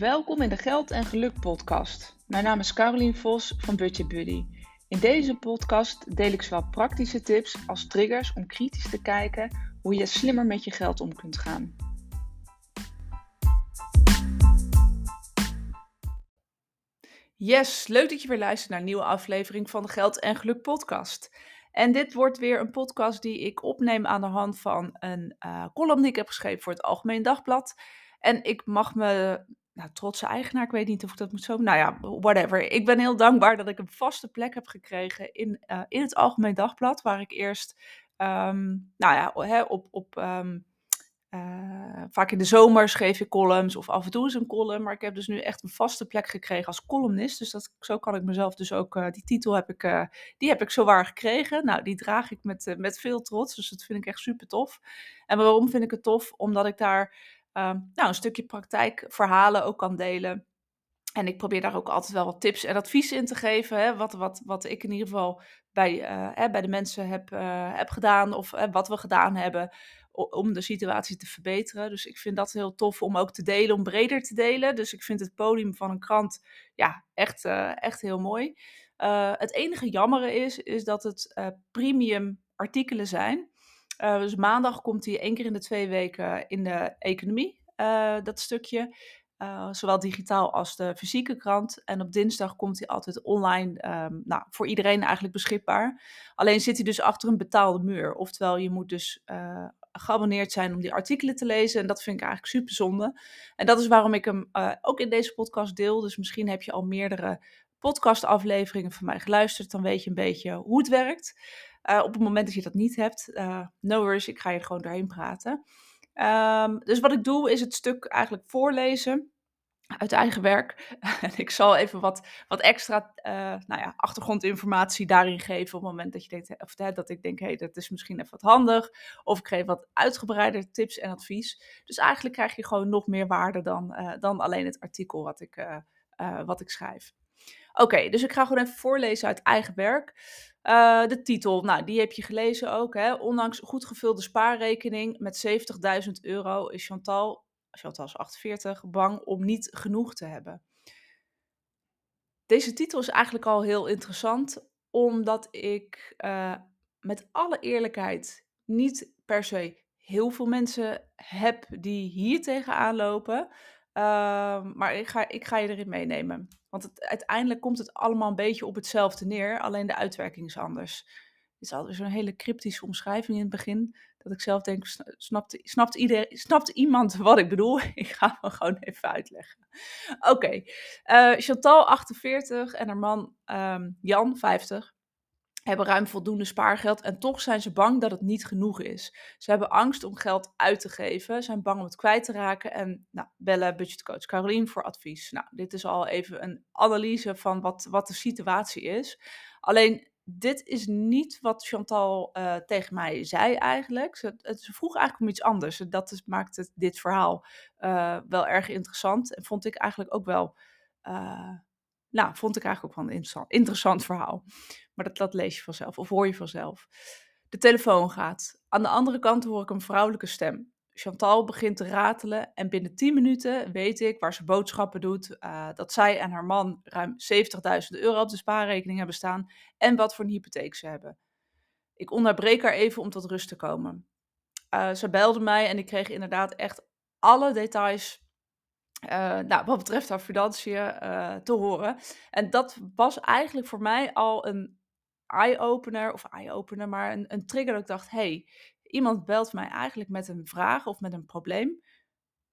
Welkom in de Geld en Geluk podcast. Mijn naam is Carolien Vos van Budget Buddy. In deze podcast deel ik zowel praktische tips als triggers om kritisch te kijken hoe je slimmer met je geld om kunt gaan. Yes, leuk dat je weer luistert naar een nieuwe aflevering van de Geld en Geluk podcast. En dit wordt weer een podcast die ik opneem aan de hand van een uh, column die ik heb geschreven voor het Algemeen Dagblad. En ik mag me, nou, trotse eigenaar, ik weet niet of ik dat moet zo, nou ja, whatever. Ik ben heel dankbaar dat ik een vaste plek heb gekregen in, uh, in het Algemeen Dagblad, waar ik eerst, um, nou ja, op, op um, uh, vaak in de zomer schreef ik columns of af en toe eens een column. Maar ik heb dus nu echt een vaste plek gekregen als columnist. Dus dat, zo kan ik mezelf dus ook, uh, die titel heb ik, uh, die heb ik zowaar gekregen. Nou, die draag ik met, met veel trots. Dus dat vind ik echt super tof. En waarom vind ik het tof? Omdat ik daar nou, een stukje praktijkverhalen ook kan delen. En ik probeer daar ook altijd wel wat tips en advies in te geven. Hè, wat, wat, wat ik in ieder geval bij, bij de mensen heb, heb gedaan. Of wat we gedaan hebben om de situatie te verbeteren. Dus ik vind dat heel tof om ook te delen, om breder te delen. Dus ik vind het podium van een krant ja, echt, uh, echt heel mooi. Het enige jammere is, is dat het premium artikelen zijn. Dus maandag komt hij één keer in de twee weken in de economie, dat stukje. zowel digitaal als de fysieke krant. En op dinsdag komt hij altijd online, um, nou, voor iedereen eigenlijk beschikbaar. Alleen zit hij dus achter een betaalde muur. Oftewel, je moet dus geabonneerd zijn om die artikelen te lezen. En dat vind ik eigenlijk super zonde. En dat is waarom ik hem ook in deze podcast deel. Dus misschien heb je al meerdere podcastafleveringen van mij geluisterd. Dan weet je een beetje hoe het werkt. Uh, op het moment dat je dat niet hebt, uh, no worries, ik ga je gewoon doorheen praten. Um, dus wat ik doe is het stuk eigenlijk voorlezen uit eigen werk. En ik zal even wat, wat extra uh, nou ja, achtergrondinformatie daarin geven op het moment dat je denkt, of dat ik denk, hé, hey, dat is misschien even wat handig. Of ik geef wat uitgebreider tips en advies. Dus eigenlijk krijg je gewoon nog meer waarde dan, dan alleen het artikel wat ik, wat ik schrijf. Oké, dus ik ga gewoon even voorlezen uit eigen werk. de titel, nou, die heb je gelezen ook. Hè? Ondanks goed gevulde spaarrekening met 70.000 euro is Chantal Chantal is 48, bang om niet genoeg te hebben. Deze titel is eigenlijk al heel interessant, omdat ik uh, met alle eerlijkheid niet per se heel veel mensen heb die hier tegenaan lopen. Uh, maar ik ga, ik ga je erin meenemen. Want het, uiteindelijk komt het allemaal een beetje op hetzelfde neer, alleen de uitwerking is anders. Het is altijd zo'n hele cryptische omschrijving in het begin. Dat ik zelf denk, snapt, snapt, snapt iemand wat ik bedoel? Ik ga me gewoon even uitleggen. Oké, okay. eh, Chantal 48 en haar man um, Jan 50 hebben ruim voldoende spaargeld en toch zijn ze bang dat het niet genoeg is. Ze hebben angst om geld uit te geven, zijn bang om het kwijt te raken en nou, bellen budgetcoach Carolien voor advies. Nou, dit is al even een analyse van wat, wat de situatie is. Alleen dit is niet wat Chantal uh, tegen mij zei eigenlijk. Ze, ze vroeg eigenlijk om iets anders. Dat maakt het, dit verhaal uh, wel erg interessant. En vond ik eigenlijk ook wel... Uh, nou, vond ik eigenlijk ook wel een interessant, interessant verhaal. Maar dat, dat lees je vanzelf of hoor je vanzelf. De telefoon gaat. Aan de andere kant hoor ik een vrouwelijke stem. Chantal begint te ratelen en binnen 10 minuten weet ik waar ze boodschappen doet, uh, dat zij en haar man ruim 70.000 euro op de spaarrekening hebben staan en wat voor een hypotheek ze hebben. Ik onderbreek haar even om tot rust te komen. Uh, ze belde mij en ik kreeg inderdaad echt alle details uh, nou, wat betreft haar financiën te horen. En dat was eigenlijk voor mij al een eye-opener, of eye-opener, maar een, een trigger dat ik dacht, hey, iemand belt mij eigenlijk met een vraag of met een probleem,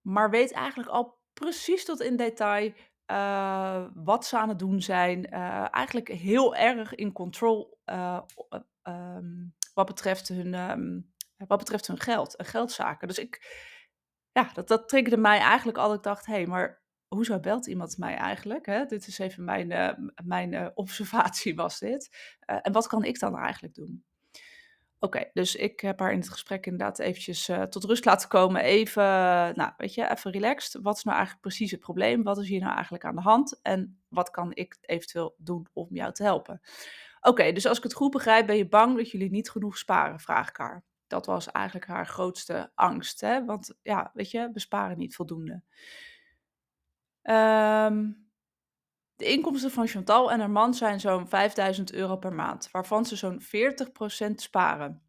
maar weet eigenlijk al precies tot in detail uh, wat ze aan het doen zijn. Eigenlijk heel erg in control um, wat, betreft hun, um, wat betreft hun geld en geldzaken. Dus ik, ja, dat, dat triggerde mij eigenlijk al. Ik dacht, hé, hey, maar hoezo belt iemand mij eigenlijk? Hè? Dit is even mijn, mijn observatie was dit. en wat kan ik dan eigenlijk doen? Oké, dus ik heb haar in het gesprek inderdaad eventjes tot rust laten komen. Even, nou, weet je, even relaxed. Wat is nou eigenlijk precies het probleem? Wat is hier nou eigenlijk aan de hand? En wat kan ik eventueel doen om jou te helpen? Oké, dus als ik het goed begrijp, ben je bang dat jullie niet genoeg sparen, vraag ik haar. Dat was eigenlijk haar grootste angst, hè? Want ja, weet je, we sparen niet voldoende. Ehm, de inkomsten van Chantal en haar man zijn zo'n 5000 euro per maand, waarvan ze zo'n 40% sparen.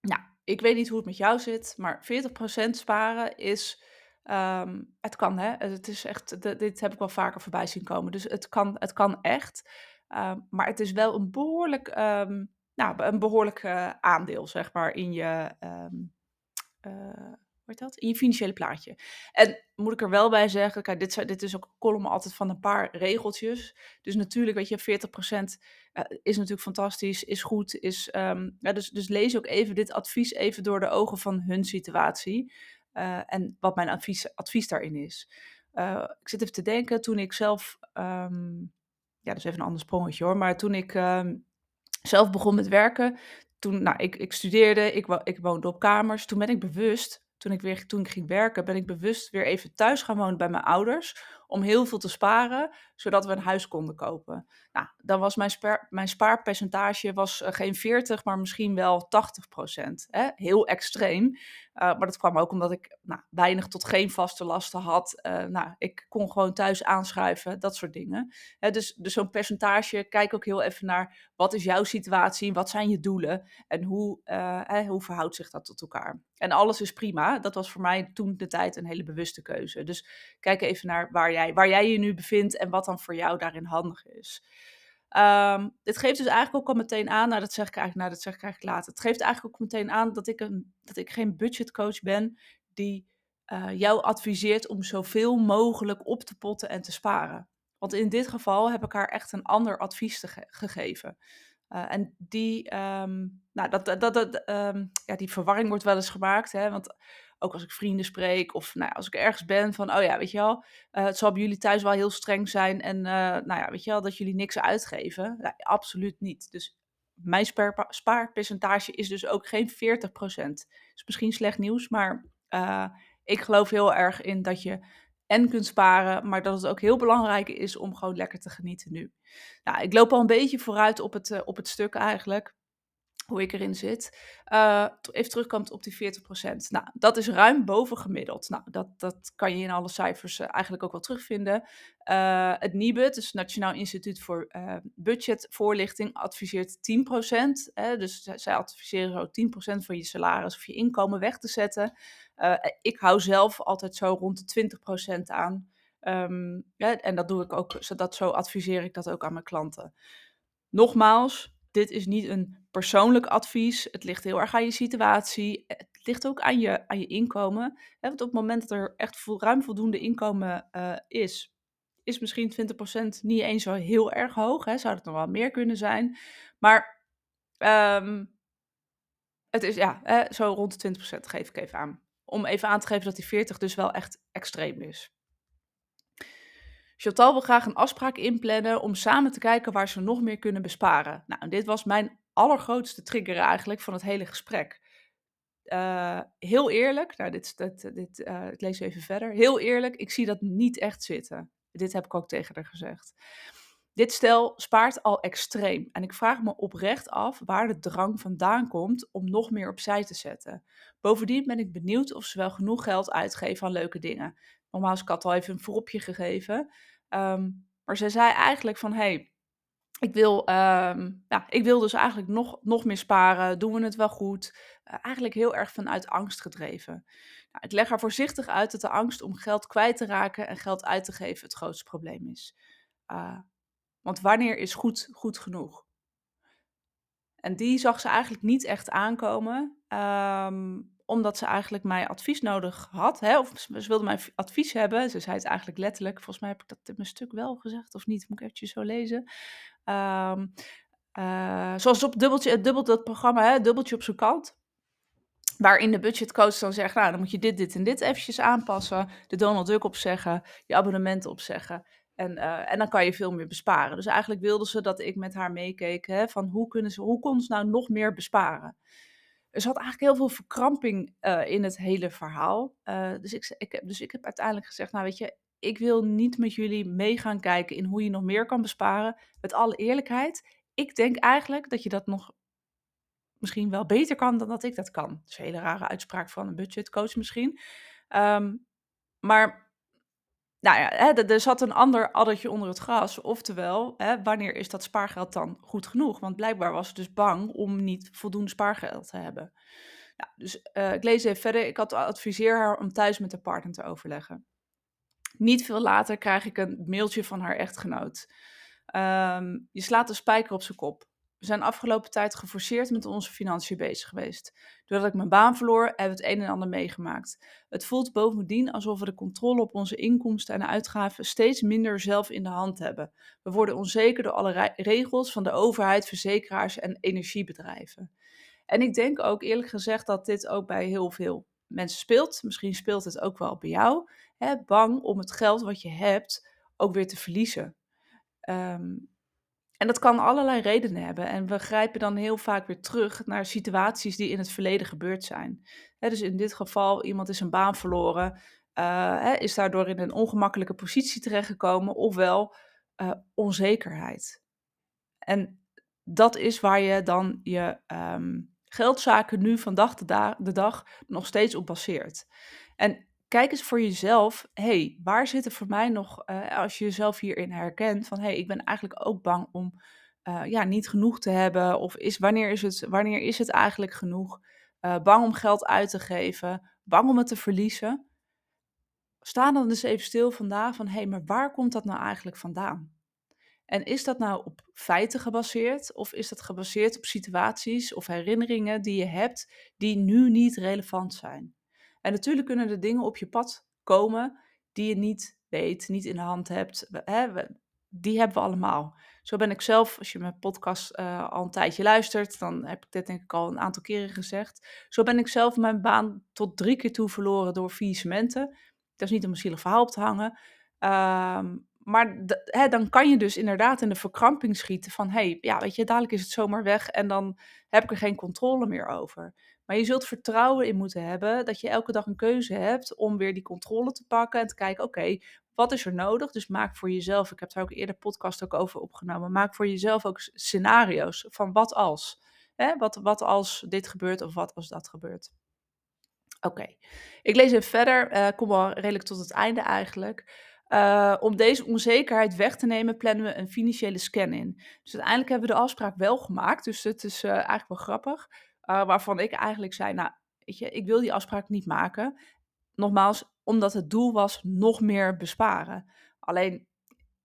Nou, ik weet niet hoe het met jou zit, maar 40% sparen is. ehm, het kan, hè? Het is echt, dit heb ik wel vaker voorbij zien komen. Dus het kan, het kan echt. Ehm, maar het is wel een behoorlijk, nou, een behoorlijk eh, aandeel, zeg maar, in je, hoe heet dat? In je financiële plaatje. En moet ik er wel bij zeggen, kijk, dit, dit is ook een column altijd van een paar regeltjes. Dus natuurlijk, weet je, 40% eh, is natuurlijk fantastisch, is goed. Is, ehm, ja, dus, dus lees ook even dit advies even door de ogen van hun situatie. en wat mijn advies, advies daarin is. Ik zit even te denken, toen ik zelf, ehm, ja, dat is even een ander sprongetje hoor, maar toen ik zelf begon met werken, toen, nou, ik, ik studeerde, ik, ik woonde op kamers. Toen ben ik bewust, toen ik, weer, toen ik ging werken, ben ik bewust weer even thuis gaan wonen bij mijn ouders. Om heel veel te sparen, zodat we een huis konden kopen. Nou, dan was mijn, mijn spaarpercentage was, eh, geen 40, maar misschien wel 80 procent. Heel extreem. Uh, maar dat kwam ook omdat ik nou, weinig tot geen vaste lasten had. Uh, nou, ik kon gewoon thuis aanschuiven, dat soort dingen. Hè, dus dus zo'n percentage, kijk ook heel even naar wat is jouw situatie, wat zijn je doelen en hoe, uh, hoe verhoudt zich dat tot elkaar. En alles is prima. Dat was voor mij toen de tijd een hele bewuste keuze. Dus kijk even naar waar waar jij je nu bevindt en wat dan voor jou daarin handig is. Um, dit geeft dus eigenlijk ook al meteen aan, nou dat zeg ik eigenlijk, nou dat zeg ik eigenlijk later. Het geeft eigenlijk ook meteen aan dat ik, een, dat ik geen budgetcoach ben die uh, jou adviseert om zoveel mogelijk op te potten en te sparen. Want in dit geval heb ik haar echt een ander advies gegeven. Uh, en die, um, nou, dat, dat, dat, um, ja, die verwarring wordt wel eens gemaakt. Hè? Want ook als ik vrienden spreek of nou, als ik ergens ben van, oh ja, weet je wel, uh, het zal bij jullie thuis wel heel streng zijn en uh, nou ja, weet je wel, dat jullie niks uitgeven. Absoluut niet. Dus mijn spaar, spaarpercentage is dus ook geen 40%. is misschien slecht nieuws, maar uh, ik geloof heel erg in dat je en kunt sparen, maar dat het ook heel belangrijk is om gewoon lekker te genieten nu. Nou, ik loop al een beetje vooruit op het, op het stuk eigenlijk hoe ik erin zit. Uh, even terugkomt op die 40%. Nou, dat is ruim boven gemiddeld. Nou, dat, dat kan je in alle cijfers uh, eigenlijk ook wel terugvinden. Uh, het NIBUD, dus Nationaal Instituut voor Budgetvoorlichting, adviseert 10%. Hè, dus zij adviseren zo 10% van je salaris of je inkomen weg te zetten. ik hou zelf altijd zo rond de 20% aan. Um, ja, en dat doe ik ook, zodat zo adviseer ik dat ook aan mijn klanten. Nogmaals, dit is niet een persoonlijk advies. Het ligt heel erg aan je situatie. Het ligt ook aan je, aan je inkomen. Want op het moment dat er echt ruim voldoende inkomen uh, is, is misschien 20% niet eens zo heel erg hoog. Zou het nog wel meer kunnen zijn. Maar um, het is ja, zo rond de 20% geef ik even aan. Om even aan te geven dat die 40 dus wel echt extreem is. Chantal wil graag een afspraak inplannen om samen te kijken waar ze nog meer kunnen besparen. Nou, dit was mijn allergrootste trigger eigenlijk van het hele gesprek. Uh, heel eerlijk, nou, dit, dit, dit, uh, ik lees even verder. Heel eerlijk, ik zie dat niet echt zitten. Dit heb ik ook tegen haar gezegd. Dit stel spaart al extreem en ik vraag me oprecht af waar de drang vandaan komt om nog meer opzij te zetten. Bovendien ben ik benieuwd of ze wel genoeg geld uitgeven aan leuke dingen. Nogmaals, ik had al even een vooropje gegeven. Um, maar ze zei eigenlijk van, hey, ik wil, um, ja, ik wil dus eigenlijk nog, nog meer sparen. Doen we het wel goed? Uh, eigenlijk heel erg vanuit angst gedreven. Nou, ik leg haar voorzichtig uit dat de angst om geld kwijt te raken en geld uit te geven het grootste probleem is. Uh, want wanneer is goed goed genoeg? En die zag ze eigenlijk niet echt aankomen. Um, omdat ze eigenlijk mijn advies nodig had. Hè? Of ze wilde mijn advies hebben. Ze zei het eigenlijk letterlijk. Volgens mij heb ik dat in mijn stuk wel gezegd of niet. Moet ik eventjes zo lezen. Um, uh, zoals op dubbeltje, het dubbelt dat programma, hè? dubbeltje op zijn kant. Waarin de budgetcoach dan zegt, nou dan moet je dit, dit en dit eventjes aanpassen. De Donald Duck opzeggen, je abonnementen opzeggen. En, uh, en dan kan je veel meer besparen. Dus eigenlijk wilde ze dat ik met haar meekeek hè, van hoe, kunnen ze, hoe kon ze nou nog meer besparen er zat eigenlijk heel veel verkramping uh, in het hele verhaal. Uh, dus, ik, ik, dus ik heb uiteindelijk gezegd, nou weet je, ik wil niet met jullie mee gaan kijken in hoe je nog meer kan besparen. Met alle eerlijkheid, ik denk eigenlijk dat je dat nog misschien wel beter kan dan dat ik dat kan. Dat is een hele rare uitspraak van een budgetcoach misschien. Um, maar nou ja, er zat een ander addertje onder het gras. Oftewel, hè, wanneer is dat spaargeld dan goed genoeg? Want blijkbaar was ze dus bang om niet voldoende spaargeld te hebben. Nou, dus uh, ik lees even verder. Ik adviseer haar om thuis met de partner te overleggen. Niet veel later krijg ik een mailtje van haar echtgenoot. Um, je slaat de spijker op zijn kop. We zijn afgelopen tijd geforceerd met onze financiën bezig geweest. Doordat ik mijn baan verloor, hebben we het een en ander meegemaakt. Het voelt bovendien alsof we de controle op onze inkomsten en uitgaven steeds minder zelf in de hand hebben. We worden onzeker door alle regels van de overheid, verzekeraars en energiebedrijven. En ik denk ook eerlijk gezegd dat dit ook bij heel veel mensen speelt. Misschien speelt het ook wel bij jou. Bang om het geld wat je hebt ook weer te verliezen. Um, en dat kan allerlei redenen hebben. En we grijpen dan heel vaak weer terug naar situaties die in het verleden gebeurd zijn. dus in dit geval, iemand is een baan verloren, uh, is daardoor in een ongemakkelijke positie terechtgekomen, ofwel uh, onzekerheid. En dat is waar je dan je um, geldzaken nu vandaag de, de dag nog steeds op baseert. En kijk eens voor jezelf, hey, waar zitten voor mij nog, uh, als je jezelf hierin herkent, van hey, ik ben eigenlijk ook bang om uh, ja, niet genoeg te hebben, of is, wanneer, is het, wanneer is het eigenlijk genoeg? Uh, bang om geld uit te geven, bang om het te verliezen. Sta dan dus even stil vandaag van, hé, hey, maar waar komt dat nou eigenlijk vandaan? En is dat nou op feiten gebaseerd of is dat gebaseerd op situaties of herinneringen die je hebt die nu niet relevant zijn? En natuurlijk kunnen er dingen op je pad komen die je niet weet, niet in de hand hebt. Hè, die hebben we allemaal. Zo ben ik zelf, als je mijn podcast uh, al een tijdje luistert, dan heb ik dit denk ik al een aantal keren gezegd. Zo ben ik zelf mijn baan tot drie keer toe verloren door faillissementen. Dat is niet om een zielig verhaal op te hangen. Uh, maar hè, dan kan je dus inderdaad in de verkramping schieten van, hey, ja, weet je, dadelijk is het zomaar weg en dan heb ik er geen controle meer over. Maar je zult vertrouwen in moeten hebben dat je elke dag een keuze hebt om weer die controle te pakken en te kijken, oké, wat is er nodig? Dus maak voor jezelf, ik heb daar ook eerder podcast ook over opgenomen, maak voor jezelf ook scenario's van wat als. Hè? Wat, wat als dit gebeurt of wat als dat gebeurt. Oké, ik lees even verder, uh, kom al redelijk tot het einde eigenlijk. Uh, om deze onzekerheid weg te nemen, plannen we een financiële scan in. Dus uiteindelijk hebben we de afspraak wel gemaakt. Dus het is uh, eigenlijk wel grappig. Uh, waarvan ik eigenlijk zei, nou, weet je, ik wil die afspraak niet maken. Nogmaals, omdat het doel was nog meer besparen. Alleen,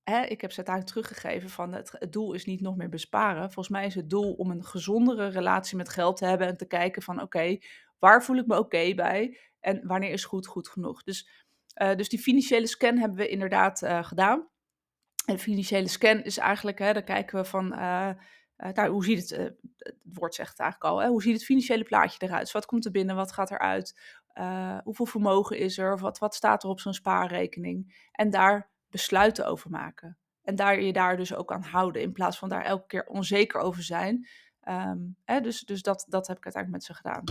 hè, ik heb ze uiteindelijk teruggegeven van het, doel is niet nog meer besparen. Volgens mij is het doel om een gezondere relatie met geld te hebben en te kijken van oké, waar voel ik me oké bij en wanneer is goed goed genoeg. Dus, uh, dus die financiële scan hebben we inderdaad uh, gedaan. En de financiële scan is eigenlijk, hè, dan kijken we van nou, hoe ziet het, uh, het woord zegt het eigenlijk al, hè? hoe ziet het financiële plaatje eruit? Wat komt er binnen, wat gaat eruit? Uh, hoeveel vermogen is er? Wat, wat staat er op zo'n spaarrekening? En daar besluiten over maken. En daar je daar dus ook aan houden, in plaats van daar elke keer onzeker over zijn. Um, hè, dus dus dat, dat heb ik uiteindelijk met ze gedaan.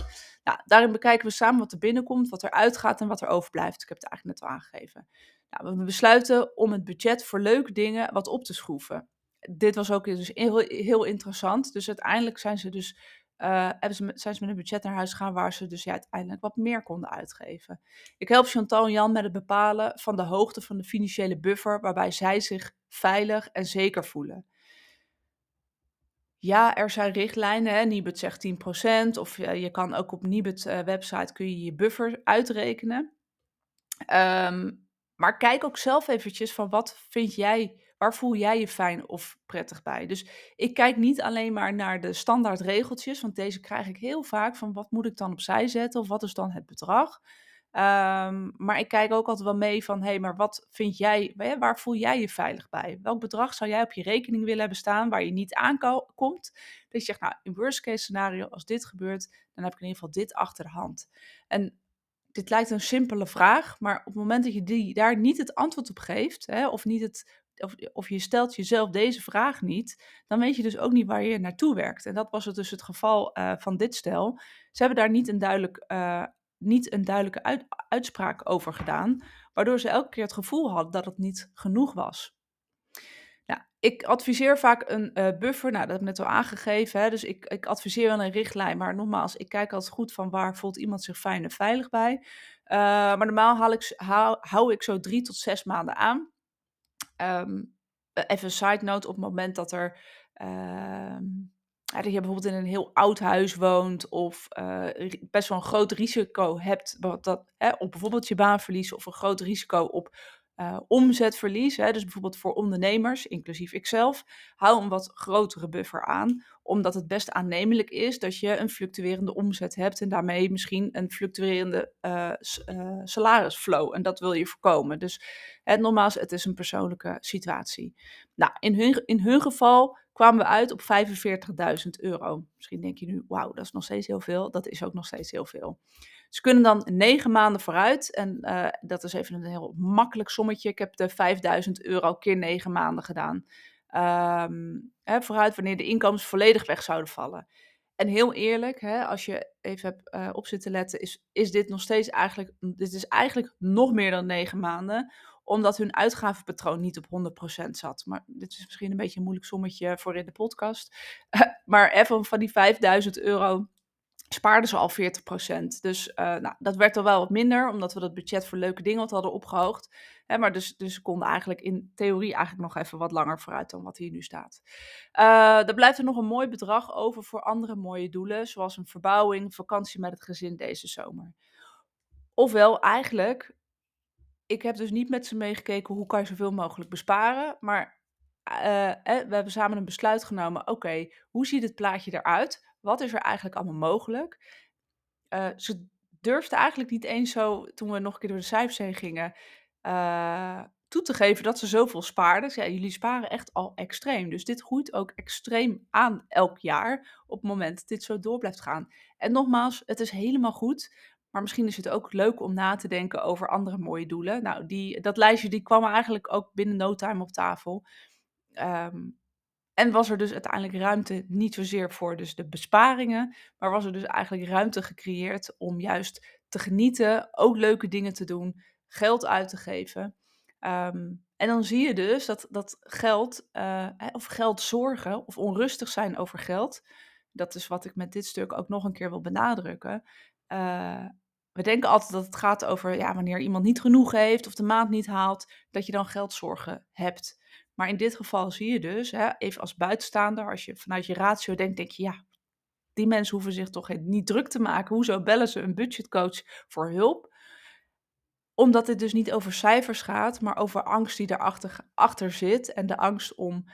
Nou, daarin bekijken we samen wat er binnenkomt, wat er uitgaat en wat er overblijft. Ik heb het eigenlijk net al aangegeven. Nou, we besluiten om het budget voor leuke dingen wat op te schroeven dit was ook dus heel, heel interessant. Dus uiteindelijk zijn ze dus uh, ze, zijn ze met een budget naar huis gegaan waar ze dus ja, uiteindelijk wat meer konden uitgeven. Ik help Chantal en Jan met het bepalen van de hoogte van de financiële buffer waarbij zij zich veilig en zeker voelen. Ja, er zijn richtlijnen. Hè. Nibud zegt 10%. Of je kan ook op Nibud uh, website kun je je buffer uitrekenen. Um, maar kijk ook zelf eventjes van wat vind jij Waar voel jij je fijn of prettig bij? Dus ik kijk niet alleen maar naar de standaard regeltjes, want deze krijg ik heel vaak van wat moet ik dan opzij zetten of wat is dan het bedrag? Um, maar ik kijk ook altijd wel mee van, hé, hey, maar wat vind jij, waar voel jij je veilig bij? Welk bedrag zou jij op je rekening willen hebben staan waar je niet aankomt? Dat je zegt, nou, in worst case scenario, als dit gebeurt, dan heb ik in ieder geval dit achter de hand. En dit lijkt een simpele vraag, maar op het moment dat je die, daar niet het antwoord op geeft, hè, of niet het of, of je stelt jezelf deze vraag niet, dan weet je dus ook niet waar je naartoe werkt. En dat was het dus het geval uh, van dit stel. Ze hebben daar niet een, duidelijk, uh, niet een duidelijke uit, uitspraak over gedaan, waardoor ze elke keer het gevoel hadden dat het niet genoeg was. Nou, ik adviseer vaak een uh, buffer. Nou, dat heb ik net al aangegeven. Hè? Dus ik, ik adviseer wel een richtlijn. Maar nogmaals, ik kijk altijd goed van waar voelt iemand zich fijn en veilig bij. Maar normaal haal ik, hou ik zo drie tot zes maanden aan. Um, even een side note, op het moment dat er... Uh, dat je bijvoorbeeld in een heel oud huis woont of uh, best wel een groot risico hebt dat, hè, op bijvoorbeeld je baan verliezen of een groot risico op uh, omzetverlies. Hè, dus bijvoorbeeld voor ondernemers, inclusief ikzelf, hou een wat grotere buffer aan. Omdat het best aannemelijk is dat je een fluctuerende omzet hebt en daarmee misschien een fluctuerende uh, uh, salarisflow. En dat wil je voorkomen. Dus hè, nogmaals, het is een persoonlijke situatie. Nou, in hun, in hun geval kwamen we uit op 45.000 euro. Misschien denk je nu, wauw, dat is nog steeds heel veel. Dat is ook nog steeds heel veel. Ze kunnen dan negen maanden vooruit. En uh, dat is even een heel makkelijk sommetje. Ik heb de 5000 euro keer negen maanden gedaan. Um, hè, vooruit wanneer de inkomens volledig weg zouden vallen. En heel eerlijk, hè, als je even hebt uh, op zitten letten, is, is dit nog steeds eigenlijk, dit is eigenlijk nog meer dan negen maanden, omdat hun uitgavenpatroon niet op 100% zat. Maar dit is misschien een beetje een moeilijk sommetje voor in de podcast. maar even van die 5000 euro spaarden ze al 40%. Dus uh, nou, dat werd er wel wat minder, omdat we dat budget voor leuke dingen wat hadden opgehoogd. Hè, maar dus, dus ze konden eigenlijk in theorie eigenlijk nog even wat langer vooruit dan wat hier nu staat. Uh, er blijft er nog een mooi bedrag over voor andere mooie doelen, zoals een verbouwing, vakantie met het gezin deze zomer. Ofwel, eigenlijk, ik heb dus niet met ze meegekeken hoe kan je zoveel mogelijk besparen, maar uh, we hebben samen een besluit genomen. Oké, hoe ziet het plaatje eruit? Wat is er eigenlijk allemaal mogelijk? Uh, ze durfde eigenlijk niet eens zo, toen we nog een keer door de cijfers heen gingen, uh, toe te geven dat ze zoveel spaarden. Ja, jullie sparen echt al extreem. Dus dit groeit ook extreem aan elk jaar op het moment dat dit zo door blijft gaan. En nogmaals, het is helemaal goed. Maar misschien is het ook leuk om na te denken over andere mooie doelen. Nou, die, dat lijstje die kwam eigenlijk ook binnen no time op tafel. Um, en was er dus uiteindelijk ruimte niet zozeer voor dus de besparingen, maar was er dus eigenlijk ruimte gecreëerd om juist te genieten, ook leuke dingen te doen, geld uit te geven. Um, en dan zie je dus dat, dat geld, uh, of geld zorgen, of onrustig zijn over geld, dat is wat ik met dit stuk ook nog een keer wil benadrukken. Uh, we denken altijd dat het gaat over ja, wanneer iemand niet genoeg heeft of de maand niet haalt, dat je dan geldzorgen hebt. Maar in dit geval zie je dus, hè, even als buitenstaander, als je vanuit je ratio denkt, denk je ja, die mensen hoeven zich toch niet druk te maken. Hoezo bellen ze een budgetcoach voor hulp? Omdat het dus niet over cijfers gaat, maar over angst die daarachter achter zit. En de angst om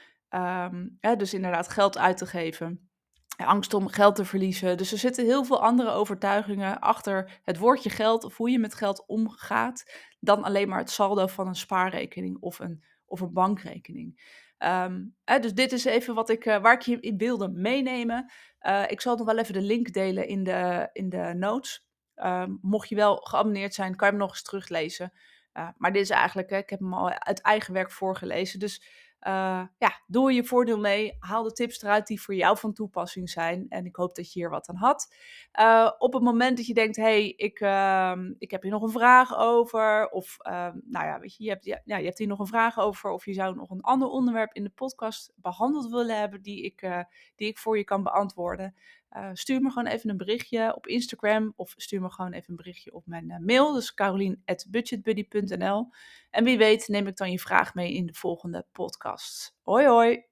hè, dus inderdaad geld uit te geven. Angst om geld te verliezen. Dus er zitten heel veel andere overtuigingen achter het woordje geld of hoe je met geld omgaat. Dan alleen maar het saldo van een spaarrekening of een of een bankrekening. Um, hè, dus dit is even wat ik, uh, waar ik je in wilde meenemen. Uh, ik zal nog wel even de link delen in de, in de notes. Um, mocht je wel geabonneerd zijn, kan je hem nog eens teruglezen. Uh, maar dit is eigenlijk, ik heb hem al uit eigen werk voorgelezen. Dus uh, ja, doe je voordeel mee. Haal de tips eruit die voor jou van toepassing zijn. En ik hoop dat je hier wat aan had. Uh, op het moment dat je denkt, hey, ik, uh, ik heb hier nog een vraag over. Of, ehm, nou ja, weet je, je hebt, ja, je hebt hier nog een vraag over. Of je zou nog een ander onderwerp in de podcast behandeld willen hebben die ik, eh, die ik voor je kan beantwoorden. Uh, stuur me gewoon even een berichtje op Instagram of stuur me gewoon even een berichtje op mijn uh, mail. Dus carolien.budgetbuddy.nl. En wie weet neem ik dan je vraag mee in de volgende podcast. Hoi hoi!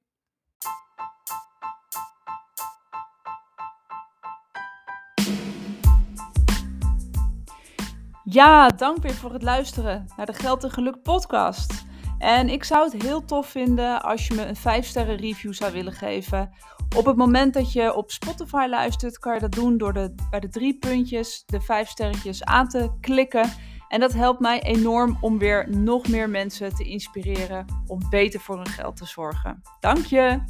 Ja, dank weer voor het luisteren naar de Geld en Geluk podcast. En ik zou het heel tof vinden als je me een 5 sterren review zou willen geven op het moment dat je op Spotify luistert, kan je dat doen door de, bij de drie puntjes de vijf sterretjes aan te klikken. En dat helpt mij enorm om weer nog meer mensen te inspireren om beter voor hun geld te zorgen. Dank je!